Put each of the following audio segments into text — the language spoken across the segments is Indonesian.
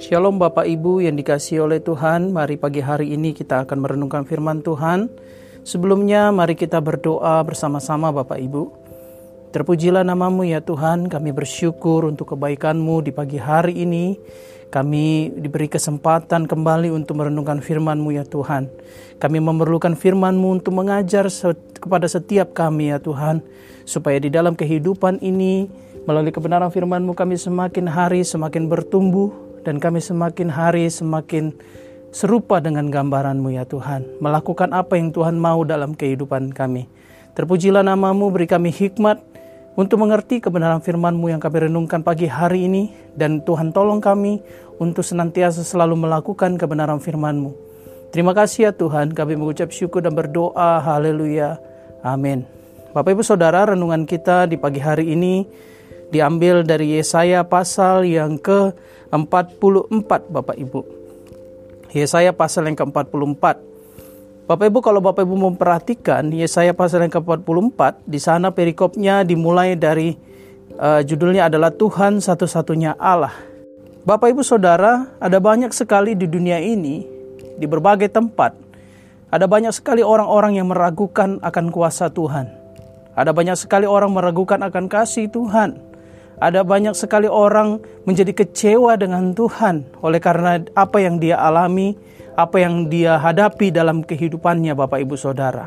Shalom Bapak Ibu yang dikasih oleh Tuhan, mari pagi hari ini kita akan merenungkan firman Tuhan. Sebelumnya mari kita berdoa bersama-sama Bapak Ibu. Terpujilah namamu ya Tuhan, kami bersyukur untuk kebaikanmu di pagi hari ini. Kami diberi kesempatan kembali untuk merenungkan firman-Mu ya Tuhan. Kami memerlukan firman-Mu untuk mengajar kepada setiap kami ya Tuhan. Supaya di dalam kehidupan ini, melalui kebenaran firman-Mu kami semakin hari semakin bertumbuh, dan kami semakin hari semakin serupa dengan gambaranmu ya Tuhan. Melakukan apa yang Tuhan mau dalam kehidupan kami. Terpujilah namamu, beri kami hikmat untuk mengerti kebenaran firman-Mu yang kami renungkan pagi hari ini. Dan Tuhan tolong kami untuk senantiasa selalu melakukan kebenaran firman-Mu. Terima kasih ya Tuhan, kami mengucap syukur dan berdoa. Haleluya. Amin. Bapak Ibu Saudara, renungan kita di pagi hari ini diambil dari Yesaya pasal yang ke-44 Bapak Ibu. Yesaya pasal yang ke-44. Bapak Ibu kalau Bapak Ibu memperhatikan Yesaya pasal yang ke-44 di sana perikopnya dimulai dari uh, judulnya adalah Tuhan satu-satunya Allah. Bapak Ibu Saudara, ada banyak sekali di dunia ini di berbagai tempat ada banyak sekali orang-orang yang meragukan akan kuasa Tuhan. Ada banyak sekali orang meragukan akan kasih Tuhan. Ada banyak sekali orang menjadi kecewa dengan Tuhan oleh karena apa yang dia alami, apa yang dia hadapi dalam kehidupannya Bapak Ibu Saudara.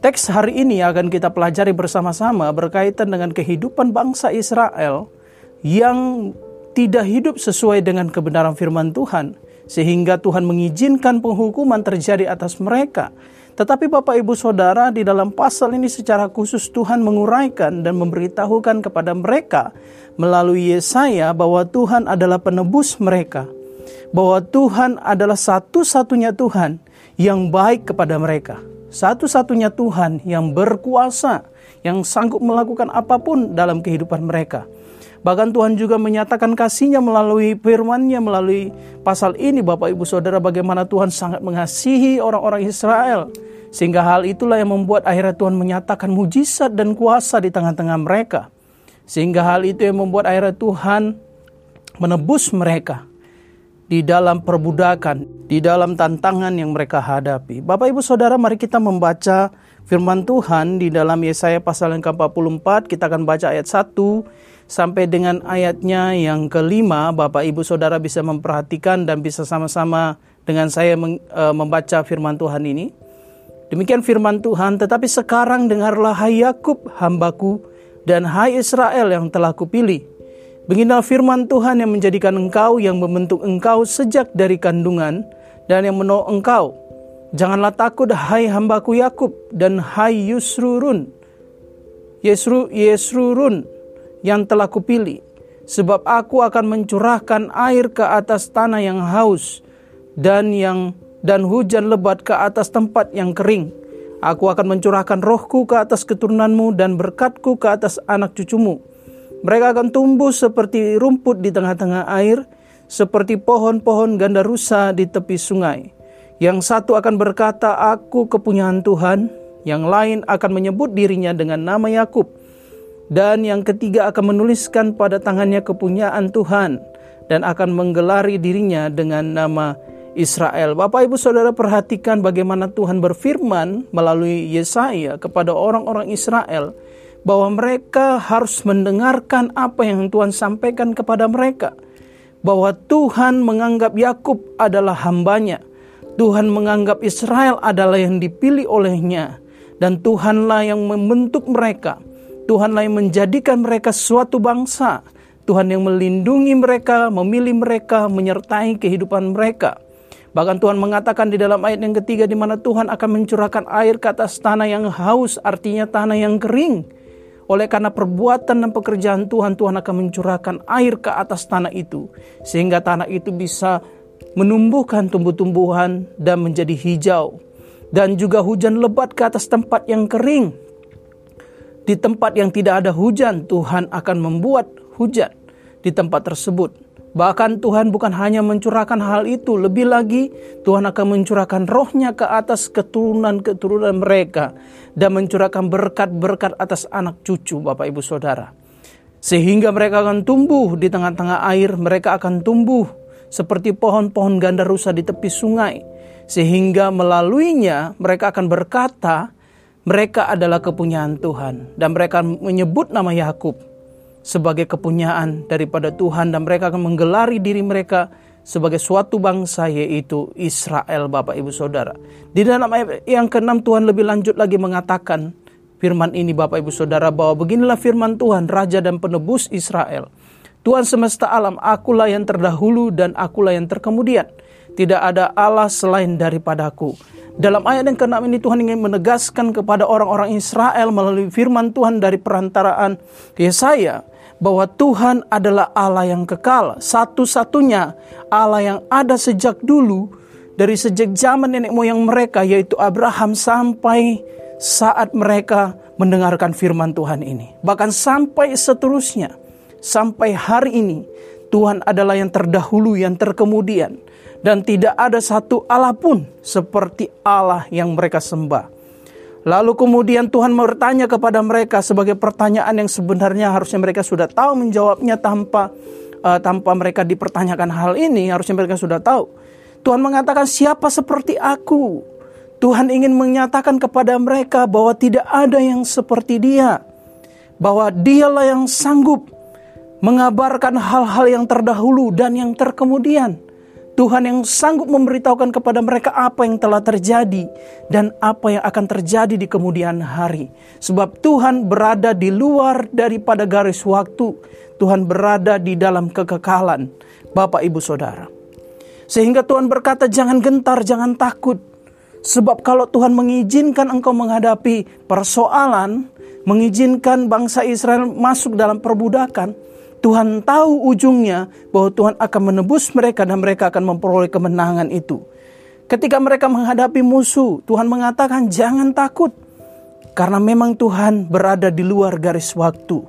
Teks hari ini akan kita pelajari bersama-sama berkaitan dengan kehidupan bangsa Israel yang tidak hidup sesuai dengan kebenaran firman Tuhan sehingga Tuhan mengizinkan penghukuman terjadi atas mereka tetapi Bapak Ibu Saudara di dalam pasal ini secara khusus Tuhan menguraikan dan memberitahukan kepada mereka melalui Yesaya bahwa Tuhan adalah penebus mereka. Bahwa Tuhan adalah satu-satunya Tuhan yang baik kepada mereka. Satu-satunya Tuhan yang berkuasa, yang sanggup melakukan apa pun dalam kehidupan mereka. Bahkan Tuhan juga menyatakan kasihnya melalui firman-Nya melalui pasal ini Bapak Ibu Saudara bagaimana Tuhan sangat mengasihi orang-orang Israel sehingga hal itulah yang membuat akhirnya Tuhan menyatakan mujizat dan kuasa di tengah-tengah mereka. Sehingga hal itu yang membuat akhirnya Tuhan menebus mereka di dalam perbudakan, di dalam tantangan yang mereka hadapi. Bapak Ibu Saudara, mari kita membaca firman Tuhan di dalam Yesaya pasal yang ke-44. Kita akan baca ayat 1 sampai dengan ayatnya yang kelima. Bapak Ibu Saudara bisa memperhatikan dan bisa sama-sama dengan saya eh, membaca firman Tuhan ini. Demikian firman Tuhan, tetapi sekarang dengarlah hai Yakub hambaku dan hai Israel yang telah kupilih. Beginilah firman Tuhan yang menjadikan engkau, yang membentuk engkau sejak dari kandungan, dan yang menolong engkau. Janganlah takut hai hambaku Yakub dan hai Yusrurun, Yesru, Yesrurun yang telah kupilih. Sebab aku akan mencurahkan air ke atas tanah yang haus dan yang dan hujan lebat ke atas tempat yang kering. Aku akan mencurahkan rohku ke atas keturunanmu dan berkatku ke atas anak cucumu. Mereka akan tumbuh seperti rumput di tengah-tengah air, seperti pohon-pohon ganda rusa di tepi sungai. Yang satu akan berkata, "Aku kepunyaan Tuhan." Yang lain akan menyebut dirinya dengan nama Yakub, dan yang ketiga akan menuliskan pada tangannya kepunyaan Tuhan dan akan menggelari dirinya dengan nama Israel. Bapak Ibu Saudara perhatikan bagaimana Tuhan berfirman melalui Yesaya kepada orang-orang Israel bahwa mereka harus mendengarkan apa yang Tuhan sampaikan kepada mereka. Bahwa Tuhan menganggap Yakub adalah hambanya. Tuhan menganggap Israel adalah yang dipilih olehnya. Dan Tuhanlah yang membentuk mereka. Tuhanlah yang menjadikan mereka suatu bangsa. Tuhan yang melindungi mereka, memilih mereka, menyertai kehidupan mereka. Bahkan Tuhan mengatakan di dalam ayat yang ketiga di mana Tuhan akan mencurahkan air ke atas tanah yang haus, artinya tanah yang kering. Oleh karena perbuatan dan pekerjaan Tuhan, Tuhan akan mencurahkan air ke atas tanah itu. Sehingga tanah itu bisa menumbuhkan tumbuh-tumbuhan dan menjadi hijau. Dan juga hujan lebat ke atas tempat yang kering. Di tempat yang tidak ada hujan, Tuhan akan membuat hujan di tempat tersebut. Bahkan Tuhan bukan hanya mencurahkan hal itu, lebih lagi Tuhan akan mencurahkan rohnya ke atas keturunan-keturunan mereka dan mencurahkan berkat-berkat atas anak cucu Bapak Ibu Saudara. Sehingga mereka akan tumbuh di tengah-tengah air, mereka akan tumbuh seperti pohon-pohon gandarusa di tepi sungai. Sehingga melaluinya mereka akan berkata, mereka adalah kepunyaan Tuhan. Dan mereka menyebut nama Yakub sebagai kepunyaan daripada Tuhan. Dan mereka akan menggelari diri mereka sebagai suatu bangsa yaitu Israel Bapak Ibu Saudara. Di dalam ayat yang ke-6 Tuhan lebih lanjut lagi mengatakan firman ini Bapak Ibu Saudara bahwa beginilah firman Tuhan Raja dan penebus Israel. Tuhan semesta alam, akulah yang terdahulu dan akulah yang terkemudian. Tidak ada Allah selain daripadaku. Dalam ayat yang ke-6 ini Tuhan ingin menegaskan kepada orang-orang Israel melalui firman Tuhan dari perantaraan Yesaya bahwa Tuhan adalah Allah yang kekal, satu-satunya Allah yang ada sejak dulu dari sejak zaman nenek moyang mereka yaitu Abraham sampai saat mereka mendengarkan firman Tuhan ini. Bahkan sampai seterusnya, sampai hari ini Tuhan adalah yang terdahulu, yang terkemudian dan tidak ada satu Allah pun seperti Allah yang mereka sembah. Lalu kemudian Tuhan bertanya kepada mereka sebagai pertanyaan yang sebenarnya harusnya mereka sudah tahu menjawabnya tanpa uh, tanpa mereka dipertanyakan hal ini, harusnya mereka sudah tahu. Tuhan mengatakan siapa seperti aku? Tuhan ingin menyatakan kepada mereka bahwa tidak ada yang seperti dia. Bahwa dialah yang sanggup mengabarkan hal-hal yang terdahulu dan yang terkemudian. Tuhan yang sanggup memberitahukan kepada mereka apa yang telah terjadi dan apa yang akan terjadi di kemudian hari. Sebab Tuhan berada di luar daripada garis waktu. Tuhan berada di dalam kekekalan. Bapak, Ibu, Saudara. Sehingga Tuhan berkata, "Jangan gentar, jangan takut." Sebab kalau Tuhan mengizinkan engkau menghadapi persoalan, mengizinkan bangsa Israel masuk dalam perbudakan, Tuhan tahu ujungnya bahwa Tuhan akan menebus mereka dan mereka akan memperoleh kemenangan itu. Ketika mereka menghadapi musuh, Tuhan mengatakan jangan takut. Karena memang Tuhan berada di luar garis waktu.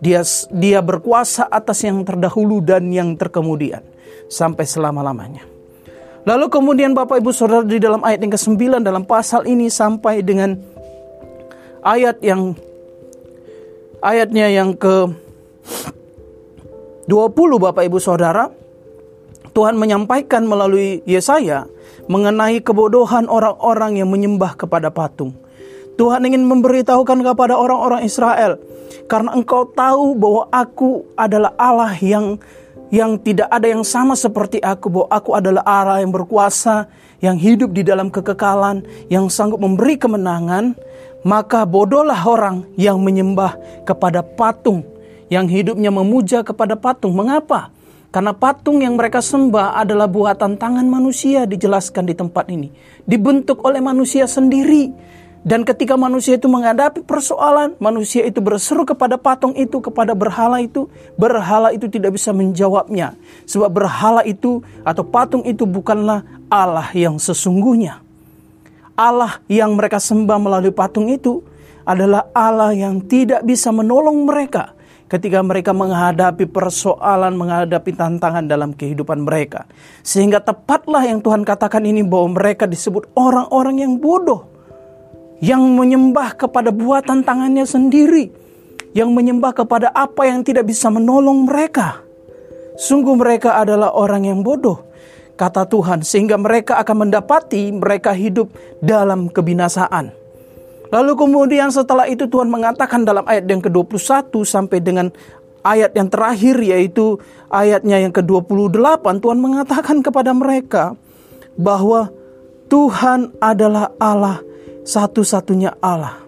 Dia dia berkuasa atas yang terdahulu dan yang terkemudian sampai selama-lamanya. Lalu kemudian Bapak Ibu Saudara di dalam ayat yang ke-9 dalam pasal ini sampai dengan ayat yang ayatnya yang ke 20 Bapak Ibu Saudara, Tuhan menyampaikan melalui Yesaya mengenai kebodohan orang-orang yang menyembah kepada patung. Tuhan ingin memberitahukan kepada orang-orang Israel, karena engkau tahu bahwa aku adalah Allah yang yang tidak ada yang sama seperti aku, bahwa aku adalah Allah yang berkuasa, yang hidup di dalam kekekalan, yang sanggup memberi kemenangan, maka bodohlah orang yang menyembah kepada patung yang hidupnya memuja kepada patung. Mengapa? Karena patung yang mereka sembah adalah buatan tangan manusia dijelaskan di tempat ini. Dibentuk oleh manusia sendiri. Dan ketika manusia itu menghadapi persoalan, manusia itu berseru kepada patung itu, kepada berhala itu. Berhala itu tidak bisa menjawabnya. Sebab berhala itu atau patung itu bukanlah Allah yang sesungguhnya. Allah yang mereka sembah melalui patung itu adalah Allah yang tidak bisa menolong mereka ketika mereka menghadapi persoalan, menghadapi tantangan dalam kehidupan mereka. Sehingga tepatlah yang Tuhan katakan ini bahwa mereka disebut orang-orang yang bodoh. Yang menyembah kepada buatan tangannya sendiri. Yang menyembah kepada apa yang tidak bisa menolong mereka. Sungguh mereka adalah orang yang bodoh. Kata Tuhan, sehingga mereka akan mendapati mereka hidup dalam kebinasaan. Lalu kemudian setelah itu Tuhan mengatakan dalam ayat yang ke-21 sampai dengan ayat yang terakhir yaitu ayatnya yang ke-28 Tuhan mengatakan kepada mereka bahwa Tuhan adalah Allah satu-satunya Allah.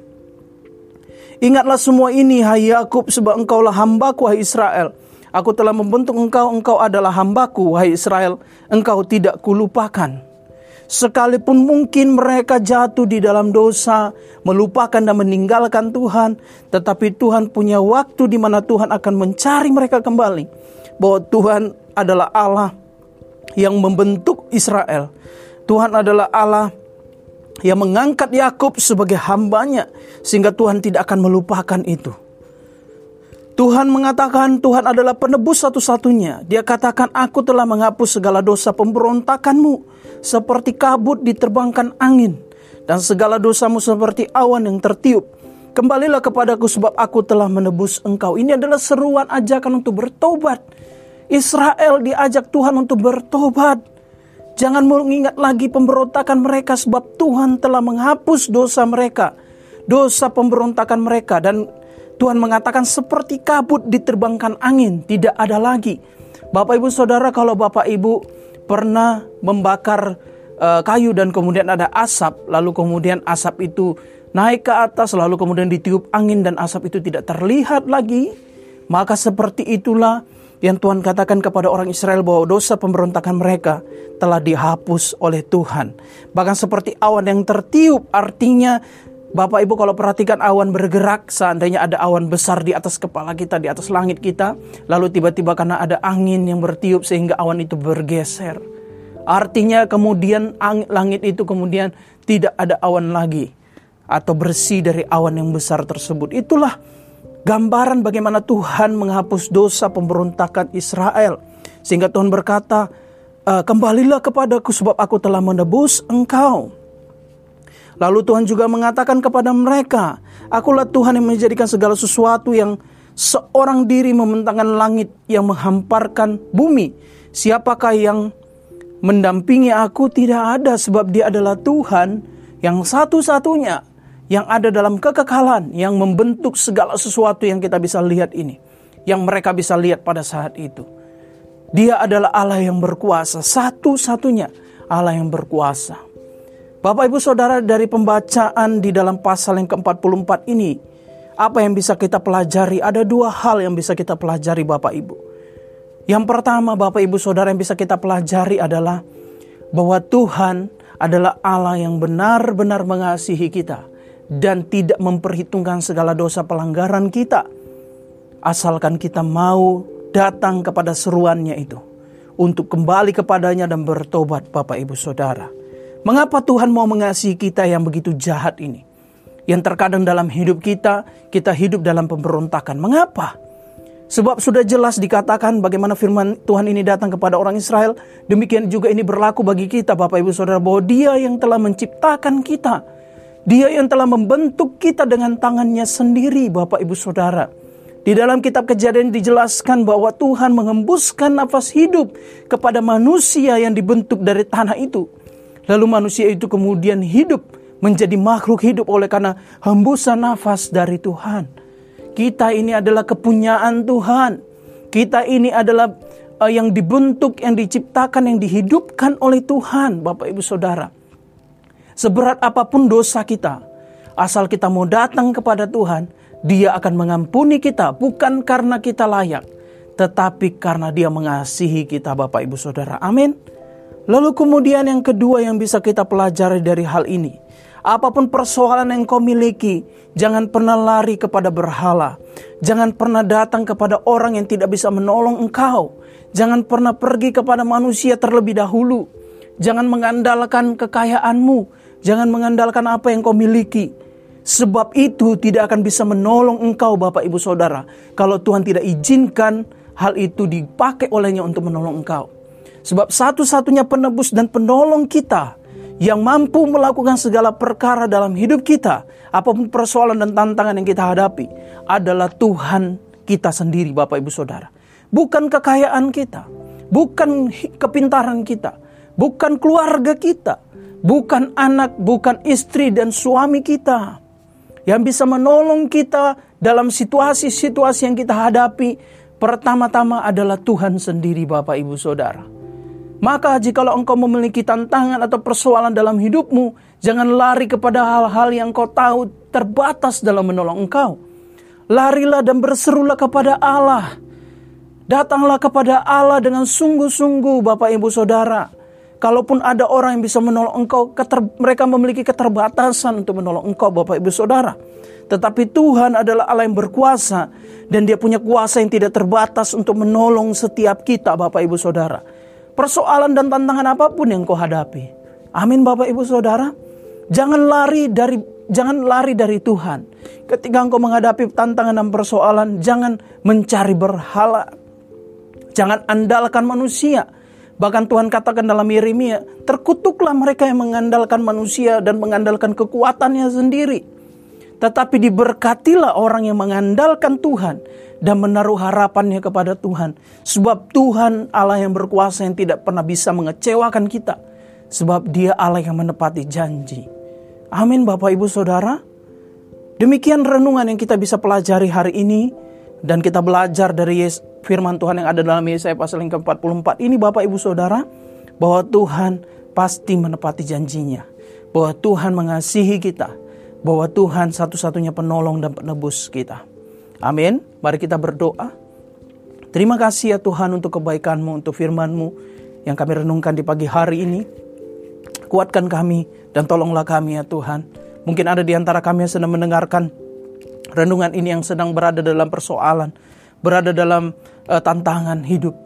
Ingatlah semua ini hai Yakub sebab engkaulah hambaku hai Israel. Aku telah membentuk engkau, engkau adalah hambaku hai Israel. Engkau tidak kulupakan. Sekalipun mungkin mereka jatuh di dalam dosa, melupakan dan meninggalkan Tuhan, tetapi Tuhan punya waktu di mana Tuhan akan mencari mereka kembali. Bahwa Tuhan adalah Allah yang membentuk Israel. Tuhan adalah Allah yang mengangkat Yakub sebagai hambanya sehingga Tuhan tidak akan melupakan itu. Tuhan mengatakan Tuhan adalah penebus satu-satunya. Dia katakan aku telah menghapus segala dosa pemberontakanmu seperti kabut diterbangkan angin, dan segala dosamu seperti awan yang tertiup. Kembalilah kepadaku sebab aku telah menebus engkau. Ini adalah seruan ajakan untuk bertobat. Israel diajak Tuhan untuk bertobat. Jangan mengingat lagi pemberontakan mereka sebab Tuhan telah menghapus dosa mereka. Dosa pemberontakan mereka dan Tuhan mengatakan seperti kabut diterbangkan angin, tidak ada lagi. Bapak Ibu Saudara kalau Bapak Ibu pernah membakar uh, kayu dan kemudian ada asap, lalu kemudian asap itu naik ke atas, lalu kemudian ditiup angin dan asap itu tidak terlihat lagi, maka seperti itulah yang Tuhan katakan kepada orang Israel bahwa dosa pemberontakan mereka telah dihapus oleh Tuhan. Bahkan seperti awan yang tertiup artinya Bapak Ibu kalau perhatikan awan bergerak seandainya ada awan besar di atas kepala kita, di atas langit kita, lalu tiba-tiba karena ada angin yang bertiup sehingga awan itu bergeser. Artinya kemudian langit itu kemudian tidak ada awan lagi atau bersih dari awan yang besar tersebut. Itulah gambaran bagaimana Tuhan menghapus dosa pemberontakan Israel. Sehingga Tuhan berkata, e, kembalilah kepadaku sebab aku telah menebus engkau. Lalu Tuhan juga mengatakan kepada mereka, akulah Tuhan yang menjadikan segala sesuatu yang seorang diri membentangkan langit yang menghamparkan bumi. Siapakah yang mendampingi aku tidak ada sebab dia adalah Tuhan yang satu-satunya yang ada dalam kekekalan yang membentuk segala sesuatu yang kita bisa lihat ini, yang mereka bisa lihat pada saat itu. Dia adalah Allah yang berkuasa, satu-satunya Allah yang berkuasa. Bapak Ibu Saudara dari pembacaan di dalam pasal yang ke-44 ini, apa yang bisa kita pelajari? Ada dua hal yang bisa kita pelajari Bapak Ibu. Yang pertama Bapak Ibu Saudara yang bisa kita pelajari adalah bahwa Tuhan adalah Allah yang benar-benar mengasihi kita dan tidak memperhitungkan segala dosa pelanggaran kita. Asalkan kita mau datang kepada seruannya itu untuk kembali kepadanya dan bertobat Bapak Ibu Saudara. Mengapa Tuhan mau mengasihi kita yang begitu jahat ini? Yang terkadang dalam hidup kita, kita hidup dalam pemberontakan. Mengapa? Sebab sudah jelas dikatakan bagaimana firman Tuhan ini datang kepada orang Israel. Demikian juga ini berlaku bagi kita Bapak Ibu Saudara bahwa dia yang telah menciptakan kita dia yang telah membentuk kita dengan tangannya sendiri, Bapak Ibu Saudara. Di dalam kitab kejadian dijelaskan bahwa Tuhan mengembuskan nafas hidup kepada manusia yang dibentuk dari tanah itu. Lalu manusia itu kemudian hidup menjadi makhluk hidup oleh karena hembusan nafas dari Tuhan. Kita ini adalah kepunyaan Tuhan. Kita ini adalah uh, yang dibentuk, yang diciptakan, yang dihidupkan oleh Tuhan, Bapak Ibu Saudara. Seberat apa pun dosa kita, asal kita mau datang kepada Tuhan, Dia akan mengampuni kita bukan karena kita layak, tetapi karena Dia mengasihi kita, Bapak Ibu Saudara. Amin. Lalu kemudian yang kedua yang bisa kita pelajari dari hal ini, apa pun persoalan yang kau miliki, jangan pernah lari kepada berhala. Jangan pernah datang kepada orang yang tidak bisa menolong engkau. Jangan pernah pergi kepada manusia terlebih dahulu. Jangan mengandalkan kekayaanmu. Jangan mengandalkan apa yang kau miliki. Sebab itu tidak akan bisa menolong engkau Bapak Ibu Saudara. Kalau Tuhan tidak izinkan hal itu dipakai olehnya untuk menolong engkau. Sebab satu-satunya penebus dan penolong kita yang mampu melakukan segala perkara dalam hidup kita, apa pun persoalan dan tantangan yang kita hadapi, adalah Tuhan kita sendiri, Bapak Ibu Saudara. Bukan kekayaan kita, bukan kepintaran kita, bukan keluarga kita, bukan anak, bukan istri dan suami kita yang bisa menolong kita dalam situasi-situasi yang kita hadapi. Pertama-tama adalah Tuhan sendiri, Bapak, Ibu, Saudara. Maka, jikalau engkau memiliki tantangan atau persoalan dalam hidupmu, jangan lari kepada hal-hal yang kau tahu terbatas dalam menolong engkau. Larilah dan berserulah kepada Allah. Datanglah kepada Allah dengan sungguh-sungguh, Bapak, Ibu, Saudara Kalaupun ada orang yang bisa menolong engkau, keter, mereka memiliki keterbatasan untuk menolong engkau, Bapak Ibu Saudara. Tetapi Tuhan adalah Allah yang berkuasa dan Dia punya kuasa yang tidak terbatas untuk menolong setiap kita, Bapak Ibu Saudara. Persoalan dan tantangan apa pun yang kau hadapi. Amin, Bapak Ibu Saudara. Jangan lari dari jangan lari dari Tuhan. Ketika engkau menghadapi tantangan dan persoalan, jangan mencari berhala. Jangan andalkan manusia Bahkan Tuhan katakan dalam Yeremia, terkutuklah mereka yang mengandalkan manusia dan mengandalkan kekuatannya sendiri. Tetapi diberkatilah orang yang mengandalkan Tuhan dan menaruh harapannya kepada Tuhan. Sebab Tuhan Allah yang berkuasa yang tidak pernah bisa mengecewakan kita. Sebab dia Allah yang menepati janji. Amin Bapak Ibu Saudara. Demikian renungan yang kita bisa pelajari hari ini. Dan kita belajar dari firman Tuhan yang ada dalam Yesaya pasal yang ke-44 ini Bapak Ibu Saudara. Bahwa Tuhan pasti menepati janjinya. Bahwa Tuhan mengasihi kita bahwa Tuhan satu-satunya penolong dan penebus kita. Amin. Mari kita berdoa. Terima kasih ya Tuhan untuk kebaikan-Mu, untuk firman-Mu yang kami renungkan di pagi hari ini. Kuatkan kami dan tolonglah kami ya Tuhan. Mungkin ada di antara kami yang sedang mendengarkan renungan ini yang sedang berada dalam persoalan, berada dalam uh, tantangan hidup.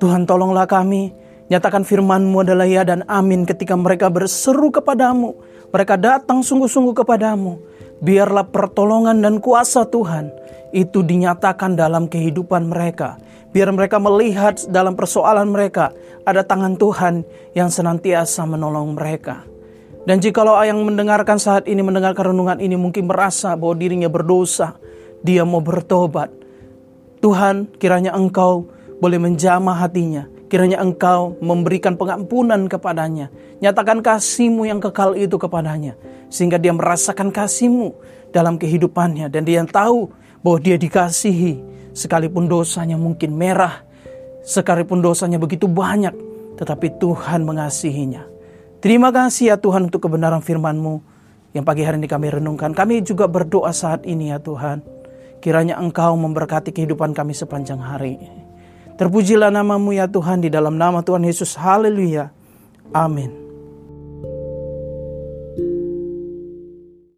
Tuhan tolonglah kami, nyatakan firman-Mu adalah ya dan amin ketika mereka berseru kepadamu mereka datang sungguh-sungguh kepadamu. Biarlah pertolongan dan kuasa Tuhan itu dinyatakan dalam kehidupan mereka. Biar mereka melihat dalam persoalan mereka ada tangan Tuhan yang senantiasa menolong mereka. Dan jikalau yang mendengarkan saat ini, mendengarkan renungan ini mungkin merasa bahwa dirinya berdosa, dia mau bertobat. Tuhan kiranya engkau boleh menjamah hatinya, Kiranya engkau memberikan pengampunan kepadanya. Nyatakan kasihmu yang kekal itu kepadanya. Sehingga dia merasakan kasihmu dalam kehidupannya. Dan dia tahu bahwa dia dikasihi. Sekalipun dosanya mungkin merah. Sekalipun dosanya begitu banyak. Tetapi Tuhan mengasihinya. Terima kasih ya Tuhan untuk kebenaran firman-Mu yang pagi hari ini kami renungkan. Kami juga berdoa saat ini ya Tuhan. Kiranya Engkau memberkati kehidupan kami sepanjang hari. Terpujilah namamu ya Tuhan di dalam nama Tuhan Yesus. Haleluya. Amin.